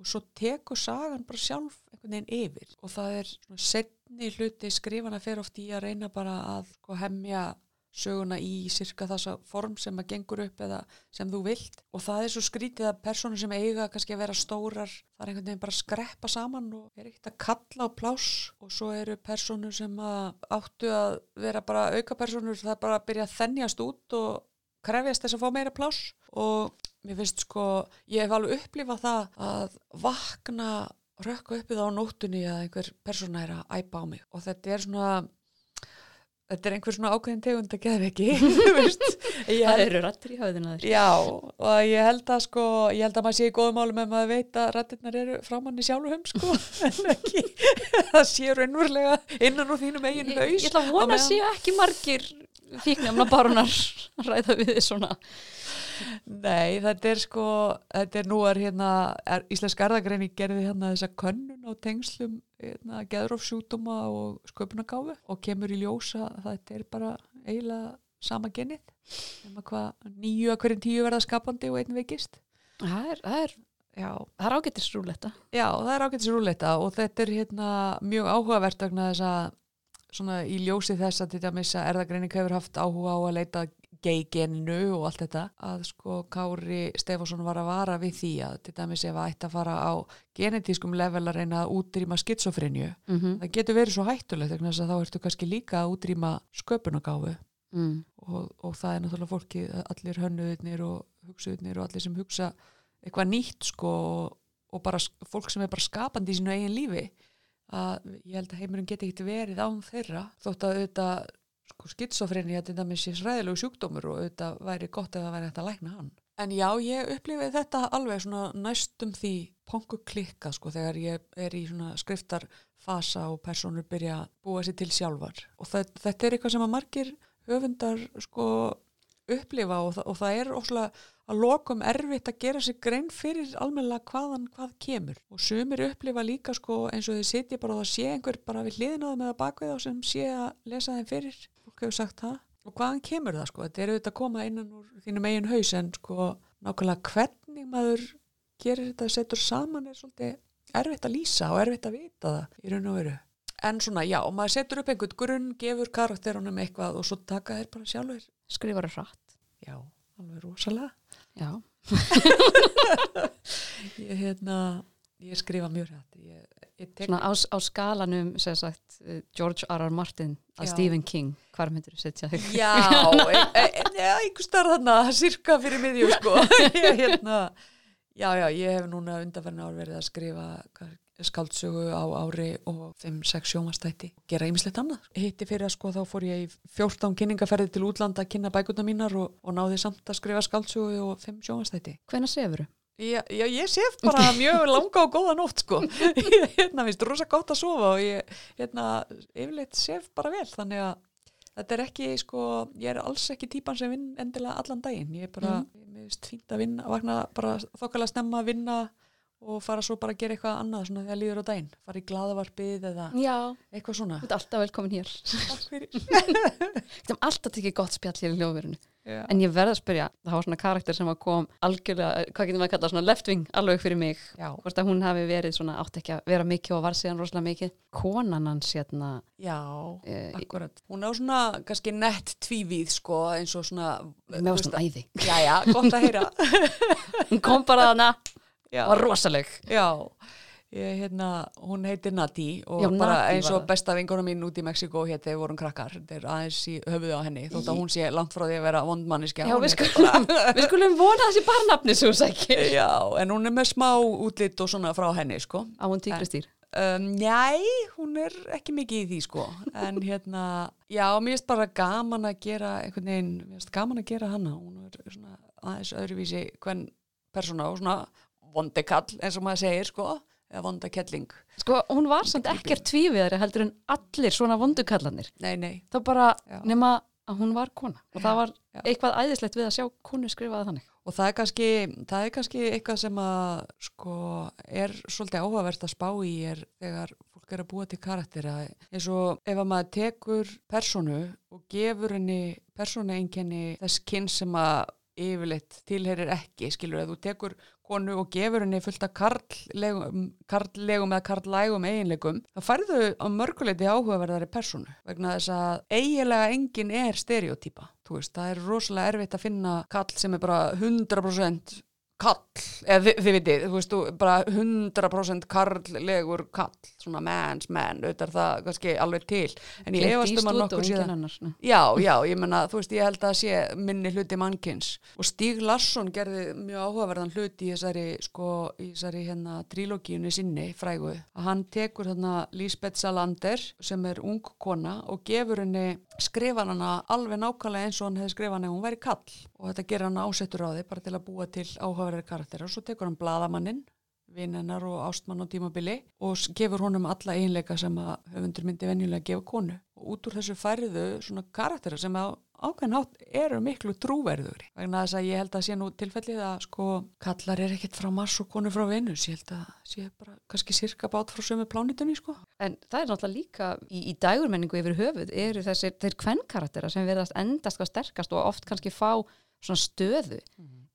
og svo tekur sagan bara sjálf einhvern veginn yfir. Og það er setni hluti skrifana fer oft í að reyna bara að sko, hemja söguna í cirka þessa form sem að gengur upp eða sem þú vilt. Og það er svo skrítið að persónur sem eiga kannski að vera stórar það er einhvern veginn bara að skreppa saman og er ekkert að kalla á pláss. Og svo eru persónur sem að áttu að vera bara auka persónur það er bara að byrja að þennjast út og krefjast þess að fá meira pláss. Og mér finnst sko, ég hef alveg upplifað það að vakna rökka uppið á nóttunni að einhver persóna er að æpa á mig og þetta er svona þetta er einhver svona ákveðin tegund að geða ekki ég Það eru rættir í höfðina þér. já og ég held að sko, ég held að maður sé í góðum málum ef maður veit að rættirnar eru frá manni sjálfum sko, en ekki það sé raunverulega innan úr þínum eigin Ég, haus ég ætla að vona að meðan- séu ekki margir fíknefna barunar ræða við þið svona. Nei, þetta er sko, þetta er nú er hérna, er, Íslensk erðagreini gerði hérna þessa könnun á tengslum hérna, geðrófsjútuma og sköpunagáfu og kemur í ljósa þetta er bara eiginlega sama genið, nema hvað nýju að hverjum tíu verða skapandi og einn veikist. Það er, það er, Já, það er ágættis rúletta. já, það er ágætis rúleita og þetta er hérna mjög áhugavert vegna þess að svona í ljósi þess að þetta missa erðagreining hefur haft áhuga á að leita geigeninu og allt þetta að sko Kári Stefánsson var að vara við því að til dæmis ef að ætti að fara á genetískum level að reyna að útrýma skitsofrinju Mm -hmm. það getur verið svo hættulegt þess að þá ertu kannski líka að útrýma sköpunagáfu mm. og, og það er náttúrulega fólki allir hönnuðirnir og hugsuðirnir og allir sem hugsa eitthvað nýtt sko og, bara fólk sem er bara skapandi í sínu eigin lífi að ég held að heimurinn geti ekkert verið án þeirra þótt að auðvitað sko skitsofreni að þetta með sér sræðilegu sjúkdómur og auðvitað væri gott ef það væri hægt að lækna hann. En já, ég upplifið þetta alveg svona næstum því pongu klikka sko þegar ég er í svona skriftarfasa og personur byrja að búa sér til sjálfar. Og það, þetta er eitthvað sem að margir höfundar sko upplifa og, það- og það er óslega að lokum erfitt að gera sér grein fyrir almennilega hvaðan hvað kemur. Og sumir upplifa líka sko eins og þið sitja bara og það sé einhver bara við hliðina á þeim eða bakvið á sem sé að lesa þeim fyrir fólk hefur sagt það. Og hvaðan kemur það sko? Þetta er auðvitað að koma innan úr þínum eigin haus en sko nákvæmlega hvernig maður gerir þetta setur saman er svolítið erfitt að lýsa og erfitt að vita það í raun og veru. En svona já, maður setur upp einhvern grunn gefur karakterunum eitthvað og svo taka þeir bara sjálfur Skrifar er hratt. já, alveg rosalega. Já. ég, hérna, ég skrifa mjög hrætt ég, ég tek, Svona á, á skalanum, sem sagt, eh, George R. R. Martin að Já. Stephen King. Hvar myndir þú setja þig? já, e, e, e, einhver starf þarna sirka fyrir miðjú sko ég, hérna, já, já, ég hef núna undanferðin ár verið að skrifa skaldsögu á ári og 5-6 sjómastætti gera ýmislegt annað. Hitti fyrir að sko þá fór ég í 14 kynningaferði til útlanda að kynna bækuna mínar og, og náði samt að skrifa skaldsögu og 5 sjómastætti. Hvenær sefuru? Já, já, ég sef bara mjög langa og góða nótt sko. Ég hérna, finnst rosa gott að sofa og ég hérna, yfirleitt sef bara vel þannig að þetta er ekki sko, ég er alls ekki típan sem vinn endilega allan daginn. Ég er bara, mm. ég finnst fínt að vinna, að vakna bara þokkalega snemma að vinna og fara svo bara að gera eitthvað annað svona þegar líður á daginn. Fara í gladavarpið eða Já, eitthvað svona. þú ert alltaf velkomin hér. Takk fyrir. Alltaf tekið gott spjall hér í hljóðverinu. Já. En ég verð að spyrja, það var svona karakter sem kom algjörlega, hvað getum við að kalla svona left wing alveg fyrir mig. Já. Hvort að hún hafi verið svona, átt ekki að vera mikið og var síðan rosalega mikið. Konan hans hérna, Já, Eh, akkurat. Hún á svona kannski nett tvívíð sko eins og svona með var svona æði. Já, gott að heyra Hún kom bara þarna, var rosaleg. já. Ég, hérna, hún heitir Nati og Já, bara Nati eins og besta vingona mín út í Mexiko hétt þegar vorum krakkar. Þetta er aðeins í höfuðu á henni þótt að hún sé langt frá því að vera vondmanniska Já, við skulum, við skulum vona þessi bara nafni svo sækir. Já, en hún er með smá útlit og svona frá henni sko. Á hún tígristýr. Um, njæ, hún er ekki mikið í því sko. En hérna, já, mér finnst bara gaman að gera einhvern veginn, mér finnst gaman að gera hana. Hún er svona aðeins öðruvísi hvern persóna og svona vondekall eins og maður segir sko eða vondakelling, Sko, hún var samt ekkert tvíviðari heldur en allir svona vondukallanir. nei, nei Það bara Já. nema að hún var kona og það var já. eitthvað æðislegt við að sjá konu skrifaði þannig. og það er kannski, það er kannski eitthvað sem að sko er svolítið áhugavert að spá í er þegar fólk er að búa til karaktera eins og ef að maður tekur personu og gefur henni personu einkenni þess kyn sem að yfirleitt tilherir ekki, skilur, ef þú tekur konu og gefur henni fullt af karllegum, karllegum eða karllægum eiginlegum, þá færðu á mörguleiti áhugaverðari personu vegna þess að eiginlega engin er stereotýpa, þú veist, það er rosalega erfitt að finna kall sem er bara 100% kall, eða þið, þið vitið, þú veist, bara 100% karllegur kall, svona man's man, auðvitað það kannski alveg til, en ég Clint efast um að nokkur síðan. Já, já, ég menna, þú veist, ég held að sé minni hluti mannkins. Og Stíg Larsson gerði mjög áhugaverðan hluti í þessari, sko, í þessari hérna trílógíunni sinni, frægu. Að hann tekur þarna Lisbeth Salander sem er ung kona og gefur henni skrifan hana alveg nákvæmlega eins og hann hefði skrifan ef hún væri kall. Og þetta gerir hann ásettur á því bara til að búa til áhugaverðari karaktera og svo tekur hann blaðamanninn vinn hennar og ástmann á tímabili og gefur honum alla einleika sem að höfundur myndi venjulega gefa konu. Og út úr þessu færðu svona karaktera sem á ákveðin hátt eru miklu trúverðugri. Vegna þess að ég held að sé nú tilfellið að sko kallar er ekkit frá Mars og konu frá Venus. Ég held að sé bara kannski sirka bát frá sömu plánitunni sko. En það er náttúrulega líka í, í dægurmenningu yfir höfuð eru þessir, þeir kvennkaraktera sem verðast endast hvað sterkast og oft kannski fá svona stöðu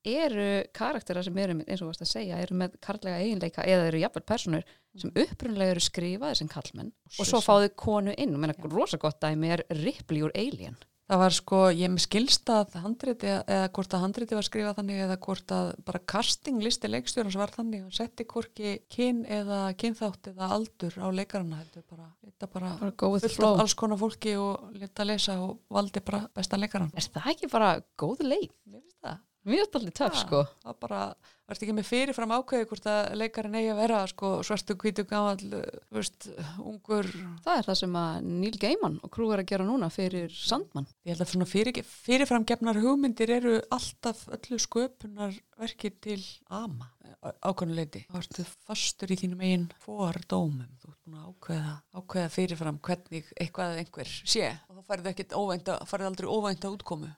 eru karaktera sem eru, eins og þú varst að segja, eru með karlega eiginleika eða eru jafnvel personur sem upprunlega eru skrifaðir sem kallmenn og svo fá þau konu inn. Og menna rosa gott dæmi er Ripley úr Alien Það var sko, ég með skilst að handriti eða hvort að handriti var skrifað þannig eða hvort að bara castinglisti leikstjórnans var þannig og setti hvorki kyn eða kynþátt eða aldur á leikarana heldur bara, leta bara, bara go with the fullt af alls konar fólki og leta lesa og valdi bara besta leikaran. Er það ekki bara góð leið? Mér finnst það. Mjög stoltið töf sko Það bara, varst ekki með fyrirfram ákveði hvort að leikarin eigi að vera sko svartu hvítu gamall, þú veist, ungur, Það er það sem að Neil Gaiman og krú er að gera núna fyrir Sandman Ég held að svona fyrir, fyrirfram gefnar hugmyndir eru alltaf öllu sköpunar verkið til ama ákvæmuleiti. Það varstu fastur í þínum eigin fordómum. Þú ert búin að ákveða, ákveða fyrirfram hvernig eitthvað eða einhver sé og þá færðu ekkert óvænta, færðu aldrei óvænta útkomu.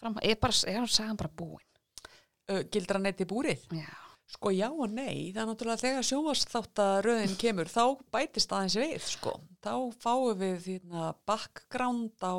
Fram, er, bara, er hann sagan bara búin Uh, gildra netti búrið? Já, Sko já og nei, það er náttúrulega þegar sjóast röðin kemur, þá bætist aðeins við, sko. Þá fáum við þérna background á,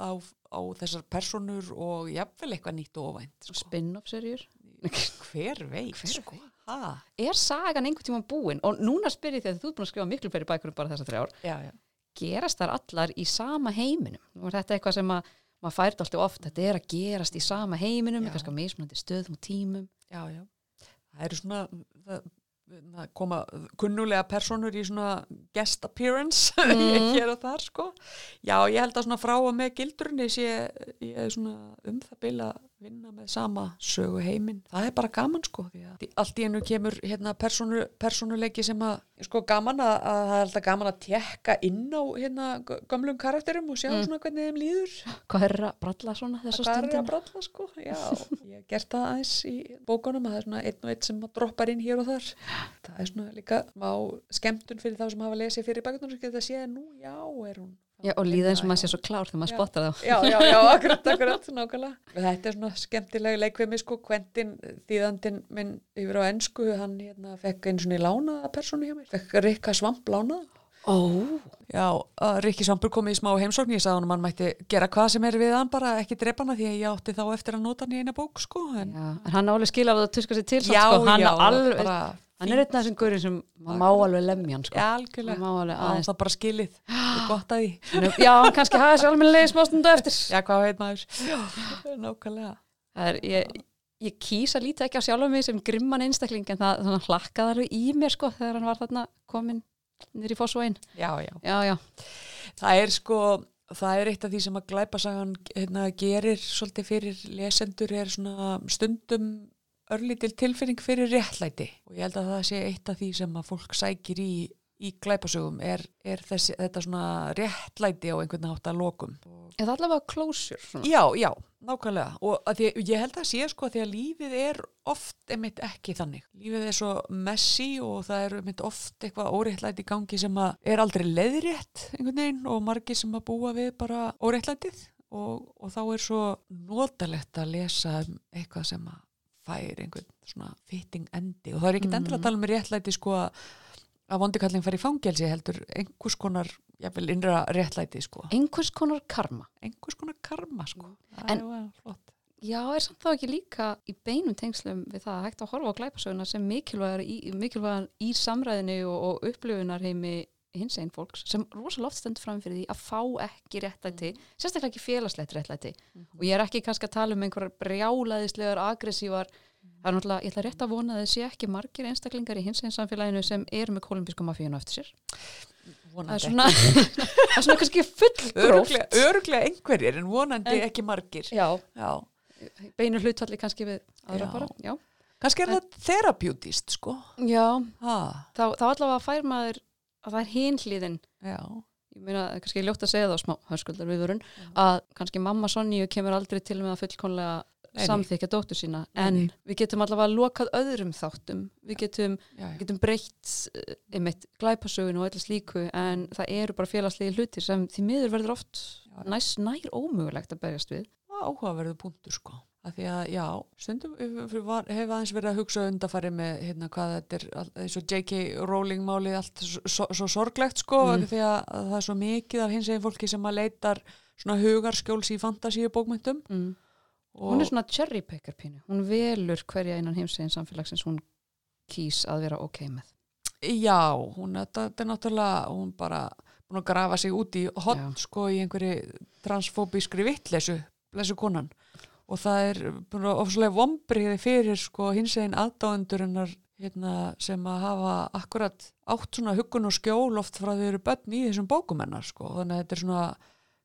á, á þessar personur og jafnvel eitthvað nýtt og óvænt. Sko. spin-off serjur Hver veit, Hver sko. Ha? Er sagan einhvern tíma búin? Og núna spyr ég því að þú ert búin að skrifa miklu fleiri bækur um bara þessar þrjár Já, já. gerast þar allar í sama heiminum og þetta er eitthvað sem að maður fært alltaf oft, þetta er að gerast í sama heiminum kannski á mismunandi stöðum og tímum Já, já. Það eru svona, það, það koma kunnulega personur í svona guest appearance Mm. hér og þar, sko. Já, ég held að svona frá og með gildrunni sé ég svona um það bila vinna með sama sögu heiminn. Það er bara gaman sko allt í enu kemur hérna persónu, persónuleiki sem að sko gaman að, að það er alltaf gaman að tekka inn á hérna gömlum karakterum og sjá Mm. svona hvernig þeim líður. Hvað er að bralla svona þessa Hvað er að bralla sko? Já, ég hef gert það aðeins í bókunum að það er svona einn og einn sem droppar inn hér og þar. Það er svona líka má skemmtun fyrir þá sem hafa lesið fyrir sem geta séð nú, já, er hún. Já, og líða eins og maður sé svo klár þegar maður spottar þá. Já, já, já, akkurat, akkurat, nákvæmlega. Þetta er svona skemmtilega leikvimi sko, Quentin, þýðandinn minn yfir á ennsku, hann hérna fekk einu svona í lánaða persónu hjá mér, fekk Rikka Svamp lánaða. Ó, Já, að Rikki Svampur kom í smá heimsókn, ég sagði hann að hann mætti gera hvað sem er við hann, bara ekki drepa hana því að ég átti þá eftir að nota hann í eina bók sko, en já, en hann álega skila af það að tuska sér til já, sko, hann já, alveg, bara hann er einn af þessum gaurinn sem má alveg lemja hann, sko. Hann algjörlega, alveg aðeins. það er bara skilið, það er gott að því. Já, hann kannski hafa þessi almennilega smástundu eftir. Já, hvað veit maður? Það er, ég, ég kýsa lítið ekki á sjálfum mig sem grimman einstakling en það hlakkaði alveg í mér sko þegar hann var þarna komin nýr í fósvóin. Já, já. Já, já. Það er sko, það er eitt af því sem að glæpasagan hérna, gerir svolítið fyrir lesendur er svona stundum örlítil tilfinning fyrir réttlæti og ég held að það sé eitt af því sem að fólk sækir í, í glæpasögum er, er þessi, þetta svona réttlæti á einhvern hátt að lokum. Eða allavega closure. Svona. Já, já, nákvæmlega og því, ég held að sé sko að því að lífið er oft einmitt ekki þannig. Lífið er svo messy og það er einmitt oft eitthvað óréttlæti í gangi sem að er aldrei leðrétt einhvern veginn og margir sem að búa við bara óréttlætið og, og þá er svo notalegt að lesa um eitthvað sem að fær einhvern svona fitting endi og það er ekkert Mhm. endur að tala um réttlæti sko að vondikallin fær í fangelsi heldur einhvers konar, jáfnvel innra réttlæti sko Einhvers konar karma. einhvers konar karma sko. Mm. En- það er flott. Já, er samt þá ekki líka í beinum tengslum við það að hægt að horfa á glæpasöguna sem mikilvægar í, mikilvægar í samræðinu og, og upplifunarheimi hins einn fólks sem rosalega oft stendur fram fyrir því að fá ekki réttlæti, sérstaklega ekki félagslegt réttlæti. Og ég er ekki kannski að tala um einhverjar brjálaðislegar, aggressívar það er náttúrulega, ég ætla rétt að vona að þið sé ekki margir einstaklingar í hins einn samfélaginu sem eru með kolumbísku mafíunu eftir sér. Það er svona, það er svona kannski full öruglega, öruglega einhverjir en vonandi En- ekki margir. Já, já. beinu hlutfalli kannski við aðra Já. bara, já. Kannski er það therapjútist sko. Já, ha, þá, þá allavega fær maður að það er já, ég meina, kannski ljótt að segja það á smá höskuldar viðvörun, að kannski mamma Sonju kemur aldrei til með að fullkonlega samþykja dóttur sína, en nei. við getum allavega lokað öðrum þáttum, við getum, já, já. getum breytt uh, einmitt glæpasögun og öllu slíku en það eru bara félagslegi hlutir sem því miður verður oft næst nær ómögulegt að berjast við. Er áhugaverðu punktur sko að því að já, stundum var, hef aðeins verið að hugsa undarfari með hérna hvað þetta er eins og J.K. Rowling málið allt svo, svo, sorglegt sko Mm. því að, að það er svo mikið af hins eginn fólki sem að leitar svona hugarskjóls í fantasíu bókmyndum mm. hún er svona cherry picker pínu, hún velur hverja innan heimsegin samfélagsins hún kýs að vera ok með Já, hún þetta, þetta er náttúrulega, hún bara að grafa sig út í hotn Já. sko í einhverju transfóbískri vittlesu, blessu konan og það er ofslega vombriði fyrir sko hins einn aðdáendurinnar hérna, sem að hafa akkurat átt svona huggun og skjól oft frá því eru börn í þessum bókumennar sko. Þannig að þetta er svona,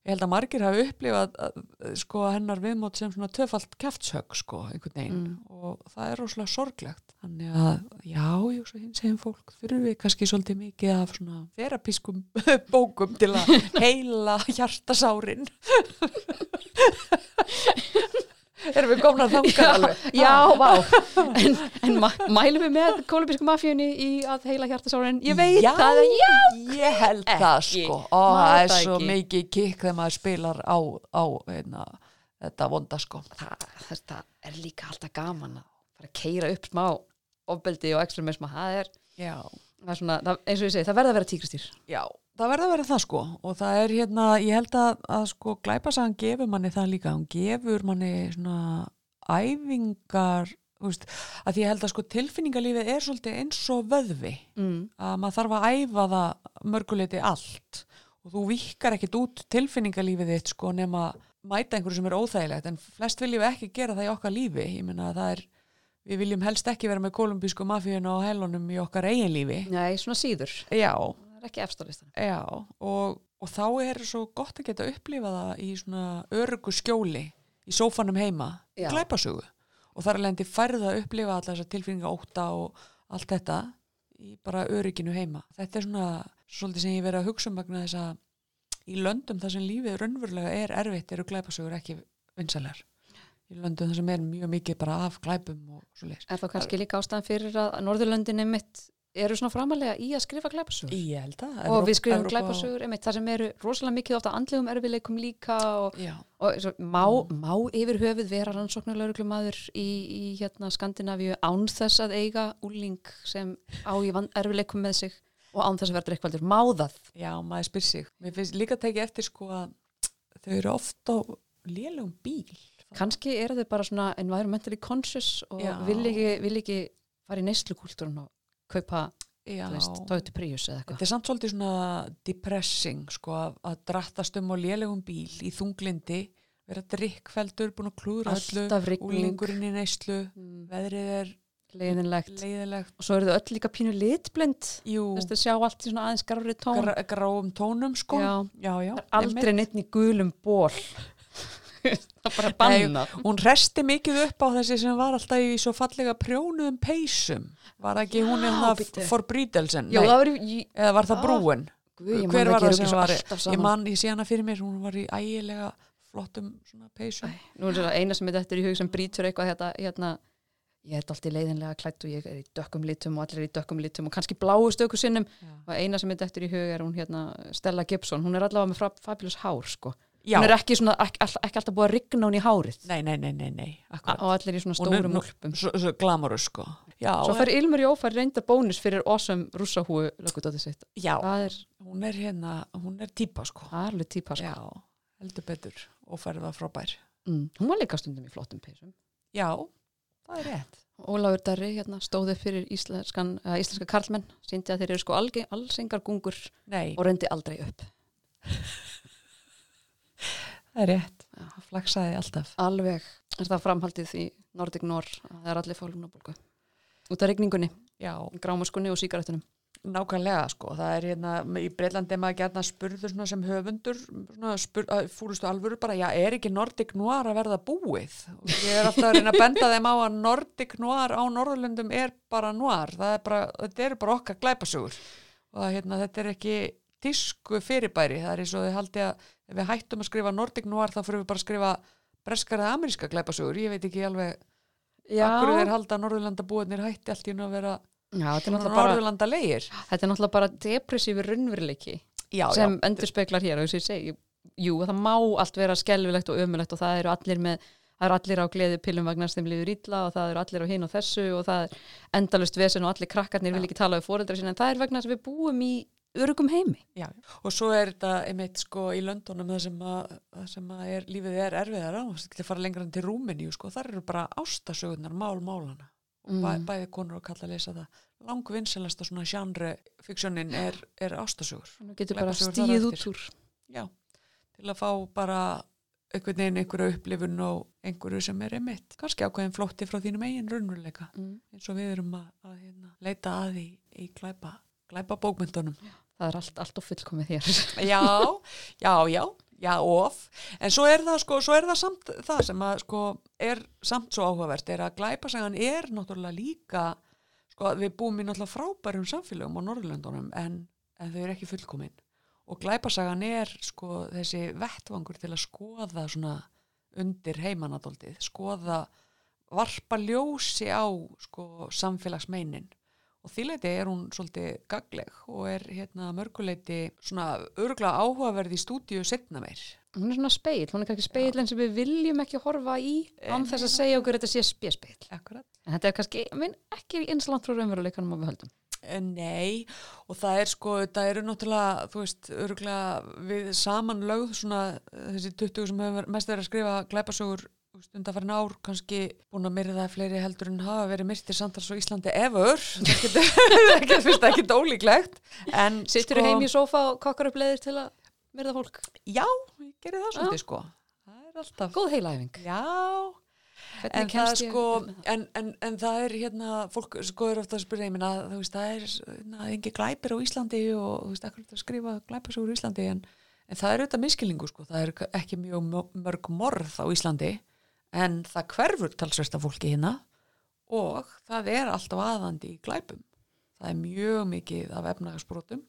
ég held að margir hafi upplifað að, sko hennar viðmót sem svona töfalt keftshögg sko einhvern veginn. Mm. og það er rosalega sorglegt. Þannig að já, já, svo hins eginn fólk þurfum við kannski svolítið mikið af svona þerapiskum bókum til að heila hjartasárin erum við komna að þanga alveg? Já, vá, en, en mælum við með kolumbísku mafíunni í að heila hjartasárin, ég veit já, það, já, ég held það Ekki. sko. Ó, Má það er það svo ekki. mikið kikk þegar maður spilar á, á hérna, þetta vonda sko. Það, þetta er líka alltaf gaman að fara að keira upp smá ofbeldi og ekstremisma, það er, það er svona, það, eins og ég segi, það verða að vera tíkristýr. já, það verða að vera það sko. Og það er hérna, ég held að, að sko glæpasagan gefur manni það líka. Hún gefur manni svona æfingar veist, að því ég held að sko tilfinningalífið er svolítið eins og vöðvi. Mm. að maður þarf að æfa það mörguleiti allt. Og þú vikar ekkit út tilfinningalífið þitt sko nema mæta einhverju sem er óþægilegt. En flest viljum ekki gera það í okkar lífi. Ég meina að það er, við viljum helst ekki vera með kolumbísku mafíuna og hælunum í okkar eigin lífi. Nei, svona síður, já, það er ekki efstalistan. já og, og þá er svo gott að geta upplifa það í svona örugu skjóli í sófanum heima Já. glæpasögu og þar er lendi færða að upplifa alla þessar tilfinninga óta og allt þetta í bara örygginu heima þetta er svona svolítið sem ég verið að hugsa um vegna þess að í löndum þar sem lífið raunverulega er erfitt eru glæpasögur ekki vinsælar í löndum þar sem er mjög mikið bara af glæpum og svo leys Er þá kannski líka ástæðan fyrir að Norðurlöndin einmitt eru svona framalega í að skrifa glæpasögur? Ég held að og við skrifum glæpasögur þar sem eru rosalega mikið ofta andlegum erfileikum líka og, og svo, má, má yfir höfuð vera rannsóknarlauruglumadur í, í hérna Skandinavíu án þess að eiga úling sem á í erfileikum með sig og án þess að verða eitthvað má það? Já, maður spyr sig. Mér finnst líka að tekið eftir sko að þau eru oft á lélugum bíl. Kannski eru þau bara svona environmentally conscious og vil ekki, vil ekki fara í neyslukultúrun og kaupa, Toyota Prius eða eitthvað. Þetta er samt svolítið svona depressing sko að, drattast um á lélegum bíl í þunglindi, vera drikkfeldur, búin að klúra öllu, úlingurinn í neyslu, mm, veðrið er leiðinlegt. leiðilegt, og svo eru þau öll líka pínu litblind. Þú veist að sjá allt í svona aðeins grári tón. Gra, gráum tónum sko. Já. já, já. Aldrei neitt í gulum ból það er bara banna Nei, Hún resti mikið upp á þessi sem var alltaf í svo fallega prjónuðum peysum. Var ekki hún Já, eða bíddu. for Brídelsen? Já, í, Eða var það Ah, brúin? guð, Hver var það sem var? Ég saman. man, ég sé hana fyrir mér, hún var í ægilega flottum peysum. Nú er það eina sem er þetta í hug sem brýtur eitthvað hérna, hérna ég er alltaf leiðinlega klætt og ég er í dökkum litum og allir er í dökkum litum og kannski bláu stöku sinnum Já. og eina sem er þetta í hug er hún hérna Stella Gibson, hún er allavega með fabulous hár sko, Já, hún er ekki, svona, ekki, ekki alltaf búið að rigna hún í hárið nei, nei, nei, nei, nei, og allir í svona stórum úlpum glamorous, sko. Já, Svo fær Ilmur Jófær reynda bónus fyrir awesome sitt já, er, hún er hérna, hún er típa, sko. alveg típa sko. Já, heldur betur og færða frábær. mm. hún var líka stundum í flottum peysum Já, það er rétt. Ólafur Darri hérna, stóði fyrir íslenskan, uh, íslenska karlmenn síndi að þeir eru sko alge, allsengar gungur Nei, og reyndi aldrei upp það er rétt. Það flaksaði alltaf. alveg er það framhaldið í Nordic Nor að það er allir fólunabólgu út af rigningunni, Já, grámaskunni og sígarettunum nákvæmlega, sko. Það er hérna, í Breitlandi er maður gætna spurður svona sem höfundur, svona spur, að, fúrustu alvöru bara, já, er ekki Nordic Noir að verða búið? Og ég er alltaf að reyna að benda þeim á að Nordic Noir á Norðurlöndum er bara Noir. Það er bara, þetta eru bara okkar glæpasugur. Og hérna, þetta er ekki tísku fyrirbæri. Það er eins og þið haldi að ef við hættum að skrifa Nordic Noir þá fyrir við bara að skrifa breskar eða ameríska glæpasugur. Ég veit ekki alveg Já, Akkur þeir halda að Norðurlandabúinir hætti allt í nú að vera Já náttúrulega bara, Norðurlanda leigir þetta er náttúrulega bara depressífur raunveruleiki já, sem endur speklar hér og þess að ég segi, jú, það má allt vera skelfilegt og ömulegt og það eru allir með það eru allir á gleði pillum vagnar sem líður illa og það eru allir á hinn og þessu og það er endalust vesen og allir krakkarnir vil ekki tala við fóreldra sína. En það er vegna að við búum í örugum heimi. já. og svo er þetta einmitt sko í Löndunum það sem að, það sem að er, lífið er erfiðara og það getur fara lengra en til Rúmeníu sko, þar eru bara ástasögurnar mál málana og bæ, Mm. bæði konur og kalla að lesa það langvinnselasta svona genre fiksjónin er, er ástasögur Nú getur bara á stíð út úr. já, til að fá bara einhvern veginn einhverju upplifun og einhverju sem er einmitt kannski ákveðin flótti frá þínum eigin raunveruleika Mm. eins og við erum að, að hérna, leita að í, í glæpa, glæpa bókmyndunum Það er allt, allt og fullkomið hér. já, já, já, já, of. En svo er það sko, svo er það samt það sem að sko er samt svo áhugavert er að glæpasagan er náttúrulega líka sko við búum í náttúrulega frábærum samfélögum á Norðurlöndunum en, en þau eru ekki fullkomin. Og glæpasagan er sko þessi vettvangur til að skoða svona undir heimanadóldið skoða varpa ljósi á sko samfélagsmeinin og því leiti er hún svolítið gagleg og er hérna mörguleiti svona örgulega áhugaverð í stúdíu setna meir. Hún er svona speil, hún er kannski speilin sem við viljum ekki horfa í án þess að segja okkur þetta sé spjespeil. Akkurat. En þetta er kannski, minn, ekki eins langt frá raunveruleikanum að við höldum. Nei, og það er sko, það eru náttúrulega, þú veist, örgulega við saman lögð svona þessi 20 sem hefur mest verið að skrifa glæpasögur undanfærin ár, kannski búin að myrða fleiri heldur en hafa verið myrtir samtals á Íslandi ever, það fyrst ekki ólíklegt, en Sittur sko, heim í sofa og kokkar upp leiðir til að myrða fólk. Já, ég gerir það svolítið sko, það er alltaf, Góð heilæfing. já, en það, sko, en, en, en það er hérna, fólk sko er ofta að spyrja, ég minna, þú veist, það er na, engi glæpir á Íslandi og þú veist, ekkur að skrifa glæpasögur á Íslandi? En, en það er auðvitað miskilningu, sko, það er ekki mjög mö- mörg morð á Íslandi en það hverfur talsversta fólki hérna og það er alltaf aðandi í glæpum. Það er mjög mikið af efnagasbrotum,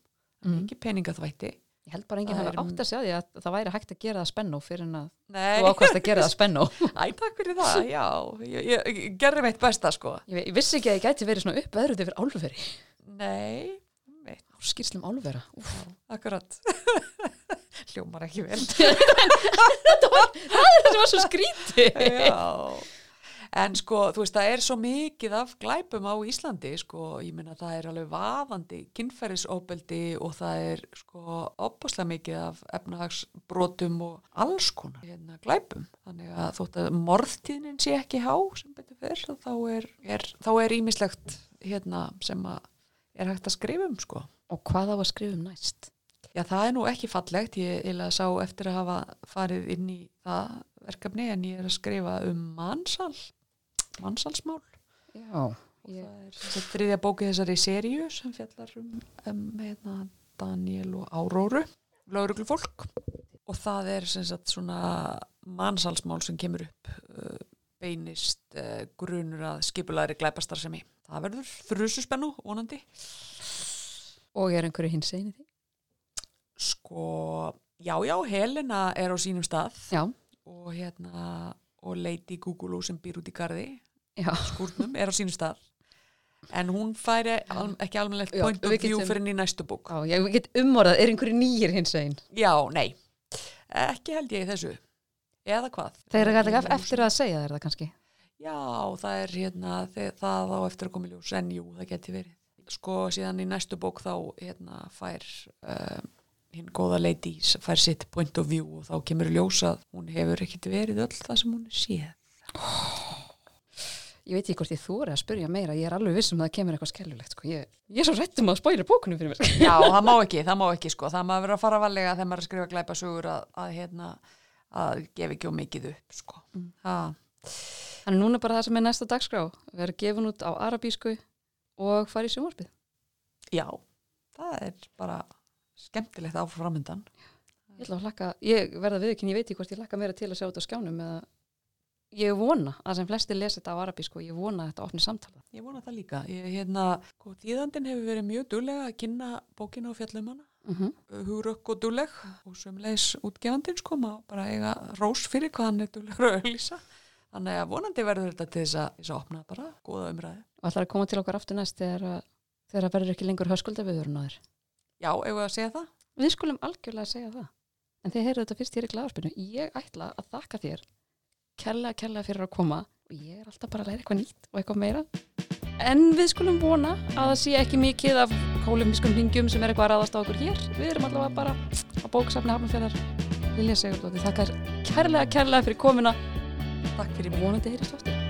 Mm. mikið peningaþvætti. Ég held bara enginn Það hefur er- átt að segja því að það væri hægt að gera það spennó fyrir en að Nei, þú ákvæmst að gera það spennó. æ, takk fyrir það, já, ég, ég, ég gerði mitt besta, sko. Ég, ég vissi ekki að ég gæti verið svona uppveðruð yfir álveri. Nei, mitt, Skýrslum álvera. akkurat. Hljómar ekki vel. Það var svo skríti. Já, en sko, þú veist, það er svo mikið af glæpum á Íslandi, sko, ég meina það er alveg vaðandi kynferðisofbeldi og það er sko opaslega mikið af efnahagsbrotum og alls konar hérna, glæpum. Þannig að þótt að morðtíðnin sé ekki há sem betur fyrr, þá er, er, þá er ímislegt hérna sem að er hægt að skrifa um, sko. Og hvað á að skrifa um næst? Já, það er nú ekki fallegt, ég eiginlega sá eftir að hafa farið inn í það verkefni en ég er að skrifa um mannsal, mannsalsmál Já. og það er þess að þriðja bóki þessari seríu sem fjallar um, um hérna, Daniel og Áróru, lauruglufólk og það er sem sagt svona mannsalsmál sem kemur upp uh, beinist uh, grunur að skipulari glæpastarsemi. Það verður þrjususpennu, vonandi. Og er einhverju hins einu því? Sko, já, já, Helena er á sínum stað. Já. og hérna og Lady Gugulu sem býr út í garði Já. skúrnum er á sínum stað. En hún færi al ekki Já, point of view fyrir inn í næstu bók. Já, ég get umorðað, er einhverju nýjir hins einn? já, nei, ekki held ég þessu. Eða hvað? Þeir eru alltaf eftir að segja þér það kannski. já, það er hérna það á eftir að koma í ljós. En jú, það geti verið. Sko síðan í næstu bók þá hérna fær um, hinn góða lady fær sitt point of view og þá kemur í ljós að hún hefur ekkit verið öll það sem hún séð Ég veit ekki hvort ég þóri að spyrja meira, ég er alveg viss um að það kemur eitthvað skellulegt, sko. Ég, ég er svo rættum að spóila bókunum fyrir mér. Já, það má ekki, það má ekki sko, það má vera að fara varlega þegar maður er að skrifa glæpa sögur að, að hérna, að gefa ekki á mikið upp sko. Mm. Þannig núna bara það sem er næsta dagskrá, vera gefun út á arabísku og fara í sjónvarpið. já, það er bara skemmtilegt áframundan. Ég ætla að hlakka, ég verða viðkynni, ég veit ekki hvort ég hlakka meira til að sjá þetta á skjánum eða ég vona að sem flesti lesi þetta á arabísku og ég vona að þetta opni samtala. Ég vona það líka. Ég, hérna, sko, tíðandinn hefur verið mjög duglega að kynna bókina og fjallum hana, Mm -hmm. hugrökk og dugleg og sömulegis útgefandinn sko, maður bara eiga rós fyrir hvað hann er duglegur að auðlýsa. Þannig að vonandi verður þetta til þess að, þess að opna bara góða umræði. Og ætlar að koma til okkar aftur næst þegar, þegar verður ekki lengur höskuldaviðurinn á þér. Já, eigum við að segja það? Við skulum algjörlega segja það. En þið heyrðu þetta fyrst hér í glæðarspinu. Ég ætla að þakka þér kella, kella fyrir að koma og ég er alltaf bara að læra eitthvað nýtt og eitthvað meira. En við skulum vona að það sé ekki mikið af kólumiskum ringjum sem er eitthvað að ráðast á okkur hér. Við erum allavega bara á bóksafni hafnumferðar. Lilja Sigurdóttir, þakkar kærlega, kærlega fyrir komuna Takk fyrir mig. vonandi heyrist ofta.